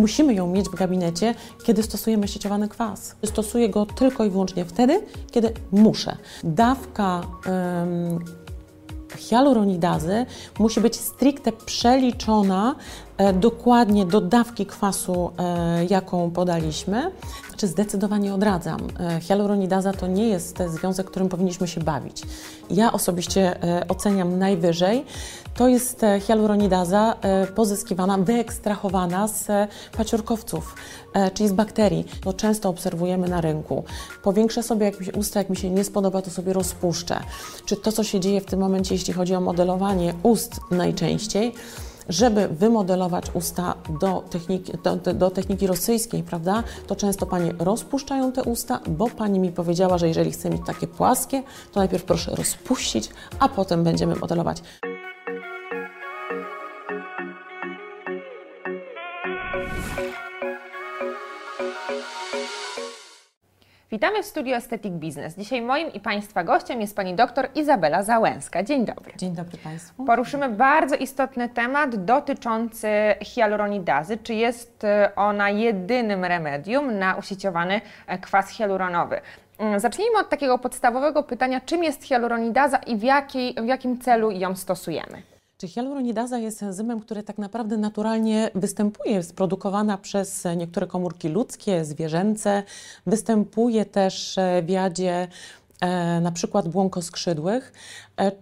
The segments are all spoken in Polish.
musimy ją mieć w gabinecie, kiedy stosujemy sieciowany kwas. Stosuję go tylko i wyłącznie wtedy, kiedy muszę. Dawka ym, hialuronidazy musi być stricte przeliczona dokładnie do dawki kwasu, e, jaką podaliśmy. Czy zdecydowanie odradzam. E, hialuronidaza to nie jest związek, którym powinniśmy się bawić. Ja osobiście e, oceniam najwyżej. To jest e, hialuronidaza e, pozyskiwana, wyekstrahowana z e, paciorkowców, e, czyli z bakterii. To często obserwujemy na rynku. Powiększę sobie jak usta, jak mi się nie spodoba, to sobie rozpuszczę. Czy to, co się dzieje w tym momencie, jeśli chodzi o modelowanie ust najczęściej, żeby wymodelować usta do techniki, do, do, techniki rosyjskiej, prawda, to często Panie rozpuszczają te usta, bo Pani mi powiedziała, że jeżeli chcę mieć takie płaskie, to najpierw proszę rozpuścić, a potem będziemy modelować. Witamy w studiu Aesthetic Business. Dzisiaj moim i Państwa gościem jest Pani doktor Izabela Załęska. Dzień dobry. Dzień dobry Państwu. Poruszymy bardzo istotny temat dotyczący hialuronidazy. Czy jest e, ona jedynym remedium na usieciowany e, kwas hialuronowy? Mm, Zacznijmy od takiego podstawowego pytania, czym jest hialuronidaza i w, jakiej, w jakim celu ją stosujemy? Czy hialuronidaza jest enzymem, który tak naprawdę naturalnie występuje, jest produkowana przez niektóre komórki ludzkie, zwierzęce, występuje też w jadzie e, na przykład błonkoskrzydłych,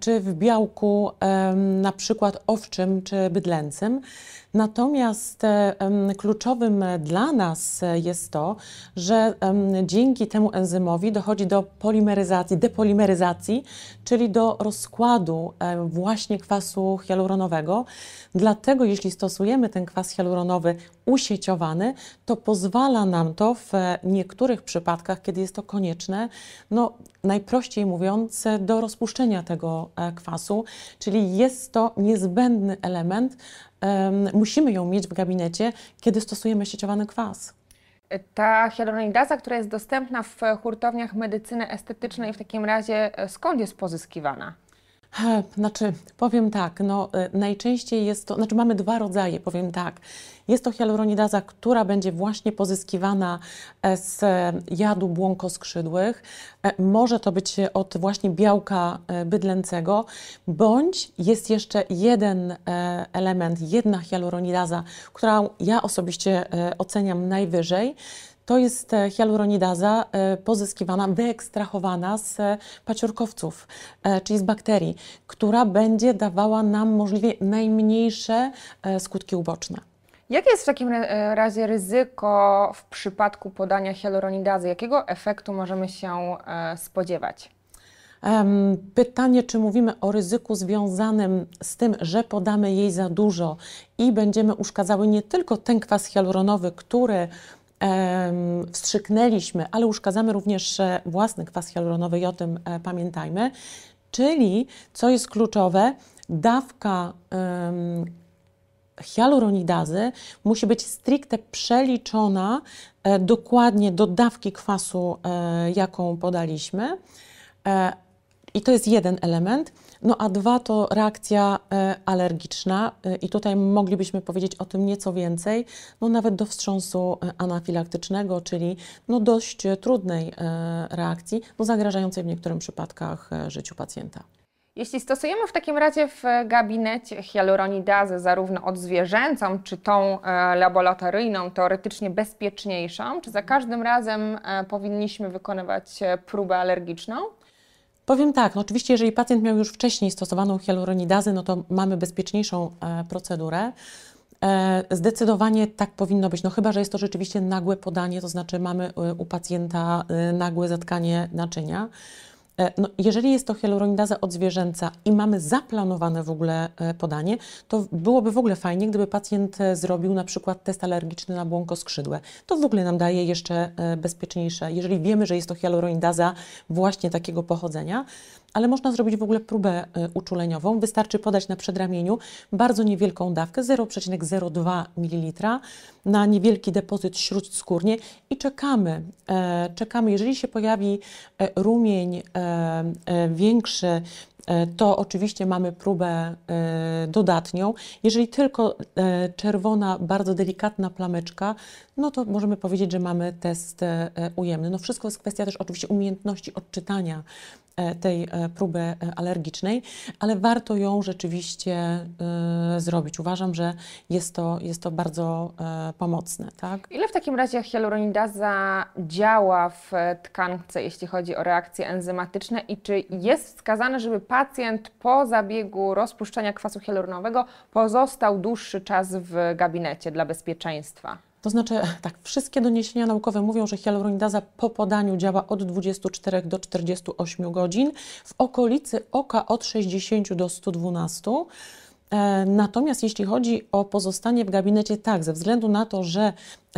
czy w białku e, na przykład owczym czy bydlęcym. Natomiast e, kluczowym dla nas e, jest to, że dzięki temu enzymowi dochodzi do polimeryzacji, depolimeryzacji, czyli do rozkładu e, właśnie kwasu hialuronowego. Dlatego jeśli stosujemy ten kwas hialuronowy usieciowany, to pozwala nam to w e, niektórych przypadkach, kiedy jest to konieczne, no najprościej mówiąc, e, do rozpuszczenia tego e, kwasu, czyli jest to niezbędny element. em, Musimy ją mieć w gabinecie, kiedy stosujemy sieciowany kwas. Ta hialuronidaza, która jest dostępna w hurtowniach medycyny estetycznej, w takim razie e, skąd jest pozyskiwana? Znaczy, powiem tak, no, y, najczęściej jest to, znaczy mamy dwa rodzaje, powiem tak. Jest to hialuronidaza, która będzie właśnie pozyskiwana e, z e, jadu błonkoskrzydłych. E, Może to być od właśnie białka e, bydlęcego, bądź jest jeszcze jeden e, element, jedna hialuronidaza, którą ja osobiście e, oceniam najwyżej. To jest e, hialuronidaza e, pozyskiwana, wyekstrahowana z e, paciorkowców, czyli z bakterii, która będzie dawała nam możliwie najmniejsze skutki uboczne. Jakie jest w takim ra- razie ryzyko w przypadku podania hialuronidazy? Jakiego efektu możemy się spodziewać? Pytanie, czy mówimy o ryzyku związanym z tym, że podamy jej za dużo i będziemy uszkadzały nie tylko ten kwas hialuronowy, który wstrzyknęliśmy, ale uszkadzamy również e, własny kwas hialuronowy i o tym e, pamiętajmy. Czyli, co jest kluczowe, dawka hialuronidazy musi być stricte przeliczona e, dokładnie do dawki kwasu, jaką podaliśmy. I to jest jeden element. No a dwa to reakcja e, alergiczna e, i tutaj moglibyśmy powiedzieć o tym nieco więcej, no nawet do wstrząsu e, anafilaktycznego, czyli no dość trudnej reakcji, no zagrażającej w niektórych przypadkach życiu pacjenta. Jeśli stosujemy w takim razie w gabinecie hialuronidazę zarówno odzwierzęcą, czy tą laboratoryjną, teoretycznie bezpieczniejszą, czy za każdym razem powinniśmy wykonywać próbę alergiczną? Powiem tak, no oczywiście jeżeli pacjent miał już wcześniej stosowaną hialuronidazę, no to mamy bezpieczniejszą e, procedurę. E, zdecydowanie tak powinno być, no chyba, że jest to rzeczywiście nagłe podanie, to znaczy mamy e, u pacjenta e, nagłe zatkanie naczynia. E, No, jeżeli jest to hialuronidaza odzwierzęca i mamy zaplanowane w ogóle e, podanie, to byłoby w ogóle fajnie, gdyby pacjent e, zrobił na przykład test alergiczny na błonkoskrzydłe. To w ogóle nam daje jeszcze bezpieczniejsze, jeżeli wiemy, że jest to hialuronidaza właśnie takiego pochodzenia, ale można zrobić w ogóle próbę uczuleniową. Wystarczy podać na przedramieniu bardzo niewielką dawkę, 0,02 ml na niewielki depozyt śródskórnie i czekamy. Czekamy, jeżeli się pojawi rumień, większy, to oczywiście mamy próbę dodatnią. Jeżeli tylko czerwona, bardzo delikatna plameczka, no to możemy powiedzieć, że mamy test ujemny. No wszystko jest kwestia też oczywiście umiejętności odczytania E, tej e, próby e, alergicznej, ale warto ją rzeczywiście zrobić. Uważam, że jest to, jest to bardzo pomocne. Tak? Ile w takim razie hialuronidaza działa w tkance, jeśli chodzi o reakcje enzymatyczne i czy jest wskazane, żeby pacjent po zabiegu rozpuszczenia kwasu hialuronowego pozostał dłuższy czas w gabinecie dla bezpieczeństwa? To znaczy, tak, wszystkie doniesienia naukowe mówią, że hialuronidaza po podaniu działa od 24 do 48 godzin, w okolicy oka od 60 do 112. E, natomiast jeśli chodzi o pozostanie w gabinecie, tak, ze względu na to, że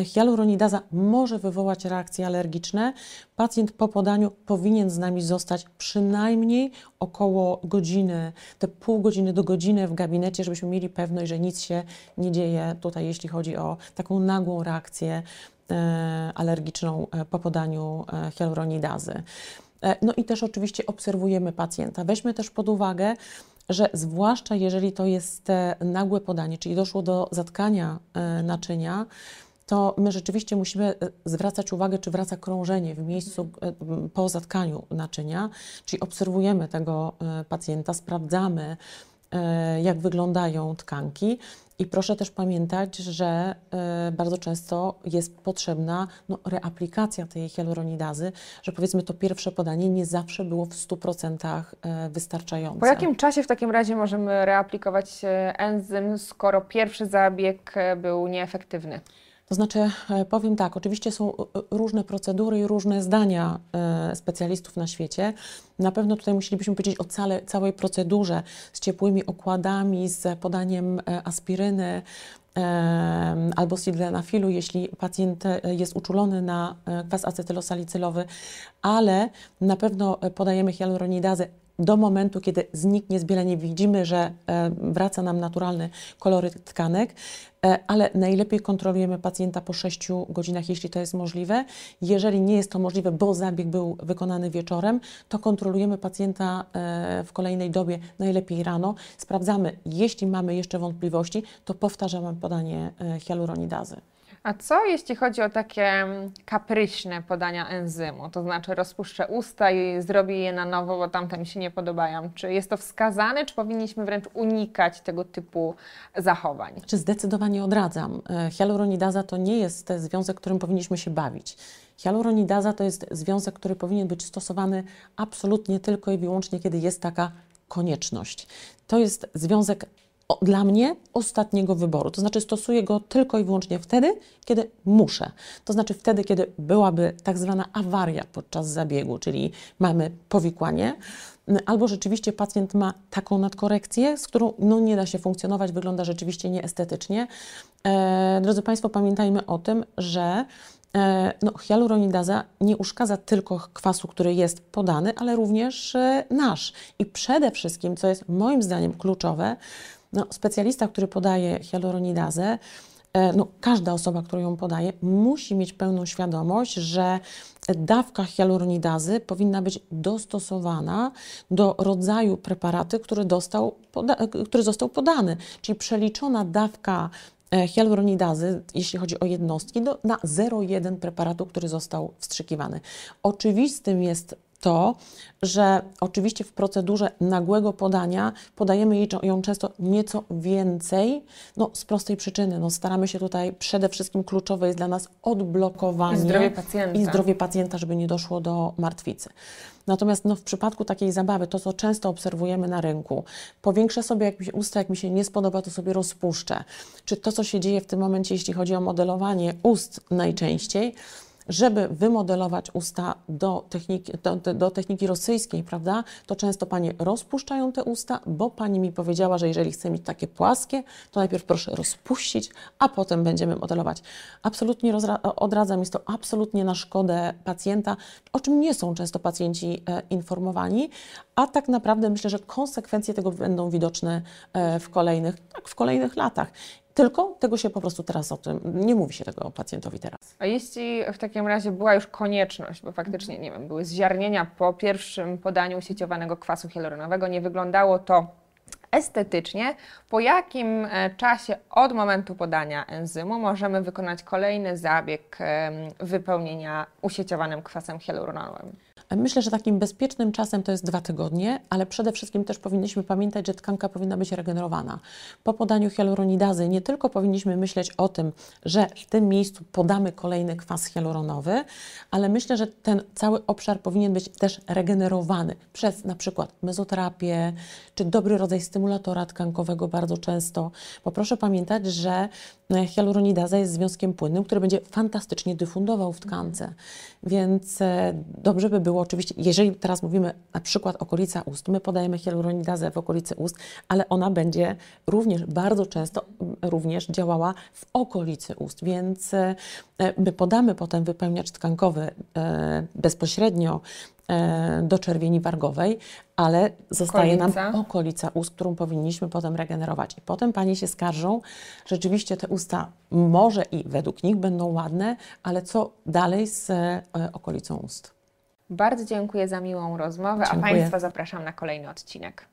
hialuronidaza może wywołać reakcje alergiczne, pacjent po podaniu powinien z nami zostać przynajmniej około godziny, te pół godziny do godziny w gabinecie, żebyśmy mieli pewność, że nic się nie dzieje tutaj, jeśli chodzi o taką nagłą reakcję e, alergiczną e, po podaniu hialuronidazy. No i też oczywiście obserwujemy pacjenta. Weźmy też pod uwagę, że zwłaszcza jeżeli to jest e, nagłe podanie, czyli doszło do zatkania e, naczynia, to my rzeczywiście musimy e, zwracać uwagę, czy wraca krążenie w miejscu po zatkaniu naczynia, czyli obserwujemy tego pacjenta, sprawdzamy, jak wyglądają tkanki i proszę też pamiętać, że y, bardzo często jest potrzebna no, reaplikacja tej hialuronidazy, że powiedzmy to pierwsze podanie nie zawsze było w 100% e, wystarczające. Po jakim czasie w takim razie możemy reaplikować e, enzym, skoro pierwszy zabieg był nieefektywny? To znaczy, powiem tak, oczywiście są różne procedury i różne zdania specjalistów na świecie. Na pewno tutaj musielibyśmy powiedzieć o całej procedurze z ciepłymi okładami, z podaniem e, aspiryny, albo sildenafilu, jeśli pacjent e, jest uczulony na e, kwas acetylosalicylowy, ale na pewno podajemy hialuronidazę do momentu, kiedy zniknie zbielenie, widzimy, że wraca nam naturalny koloryt tkanek, ale najlepiej kontrolujemy pacjenta po 6 godzinach, jeśli to jest możliwe. Jeżeli nie jest to możliwe, bo zabieg był wykonany wieczorem, to kontrolujemy pacjenta e, w kolejnej dobie, najlepiej rano. Sprawdzamy, jeśli mamy jeszcze wątpliwości, to powtarzamy podanie e, hialuronidazy. A co jeśli chodzi o takie mm, kapryśne podania enzymu? To znaczy rozpuszczę usta i zrobię je na nowo, bo tamte mi się nie podobają. Czy jest to wskazane, czy powinniśmy wręcz unikać tego typu zachowań? Czy zdecydowanie odradzam. E, hialuronidaza to nie jest związek, którym powinniśmy się bawić. Hialuronidaza to jest związek, który powinien być stosowany absolutnie tylko i wyłącznie, kiedy jest taka konieczność. To jest związek dla mnie ostatniego wyboru. To znaczy stosuję go tylko i wyłącznie wtedy, kiedy muszę. To znaczy wtedy, kiedy byłaby tak zwana awaria podczas zabiegu, czyli mamy powikłanie, albo rzeczywiście pacjent ma taką nadkorekcję, z którą no, nie da się funkcjonować, wygląda rzeczywiście nieestetycznie. E, drodzy Państwo, pamiętajmy o tym, że e, no, hialuronidaza nie uszkadza tylko kwasu, który jest podany, ale również e, nasz. I przede wszystkim, co jest moim zdaniem kluczowe, no, specjalista, który podaje hialuronidazę, e, no, każda osoba, która ją podaje, musi mieć pełną świadomość, że dawka hialuronidazy powinna być dostosowana do rodzaju preparatu, który, dostał, który został podany. Czyli przeliczona dawka e, hialuronidazy, jeśli chodzi o jednostki, do, na 0,1 preparatu, który został wstrzykiwany. Oczywistym jest to, że oczywiście w procedurze nagłego podania podajemy ją często nieco więcej, no z prostej przyczyny, no staramy się tutaj przede wszystkim kluczowe jest dla nas odblokowanie I zdrowie pacjenta, i zdrowie pacjenta żeby nie doszło do martwicy. Natomiast no, w przypadku takiej zabawy, to co często obserwujemy na rynku, powiększę sobie jak mi się usta, jak mi się nie spodoba, to sobie rozpuszczę. Czy to, co się dzieje w tym momencie, jeśli chodzi o modelowanie ust najczęściej, żeby wymodelować usta do techniki, do, do, techniki rosyjskiej, prawda, to często panie rozpuszczają te usta, bo pani mi powiedziała, że jeżeli chce mieć takie płaskie, to najpierw proszę rozpuścić, a potem będziemy modelować. Absolutnie odradzam, jest to absolutnie na szkodę pacjenta, o czym nie są często pacjenci e, informowani, a tak naprawdę myślę, że konsekwencje tego będą widoczne e, w kolejnych, tak, w kolejnych latach. Tylko tego się po prostu teraz o tym, nie mówi się tego pacjentowi teraz. A jeśli w takim razie była już konieczność, bo faktycznie, nie wiem, były zziarnienia po pierwszym podaniu usieciowanego kwasu hialuronowego, nie wyglądało to estetycznie, po jakim e, czasie od momentu podania enzymu możemy wykonać kolejny zabieg wypełnienia usieciowanym kwasem hialuronowym? Myślę, że takim bezpiecznym czasem to jest dwa tygodnie, ale przede wszystkim też powinniśmy pamiętać, że tkanka powinna być regenerowana. Po podaniu hialuronidazy nie tylko powinniśmy myśleć o tym, że w tym miejscu podamy kolejny kwas hialuronowy, ale myślę, że ten cały obszar powinien być też regenerowany przez na przykład mezoterapię, czy dobry rodzaj stymulatora tkankowego bardzo często. Bo proszę pamiętać, że e, hialuronidaza jest związkiem płynnym, który będzie fantastycznie dyfundował w tkance. Więc e, dobrze by było oczywiście, jeżeli teraz mówimy na przykład okolica ust, my podajemy hialuronidazę w okolicy ust, ale ona będzie również bardzo często również działała w okolicy ust, więc e, my podamy potem wypełniacz tkankowy e, bezpośrednio e, do czerwieni wargowej, ale zostaje okolica. nam okolica ust, którą powinniśmy potem regenerować. I potem Panie się skarżą, rzeczywiście te usta może i według nich będą ładne, ale co dalej z okolicą ust? Bardzo dziękuję za miłą rozmowę, dziękuję. a Państwa zapraszam na kolejny odcinek.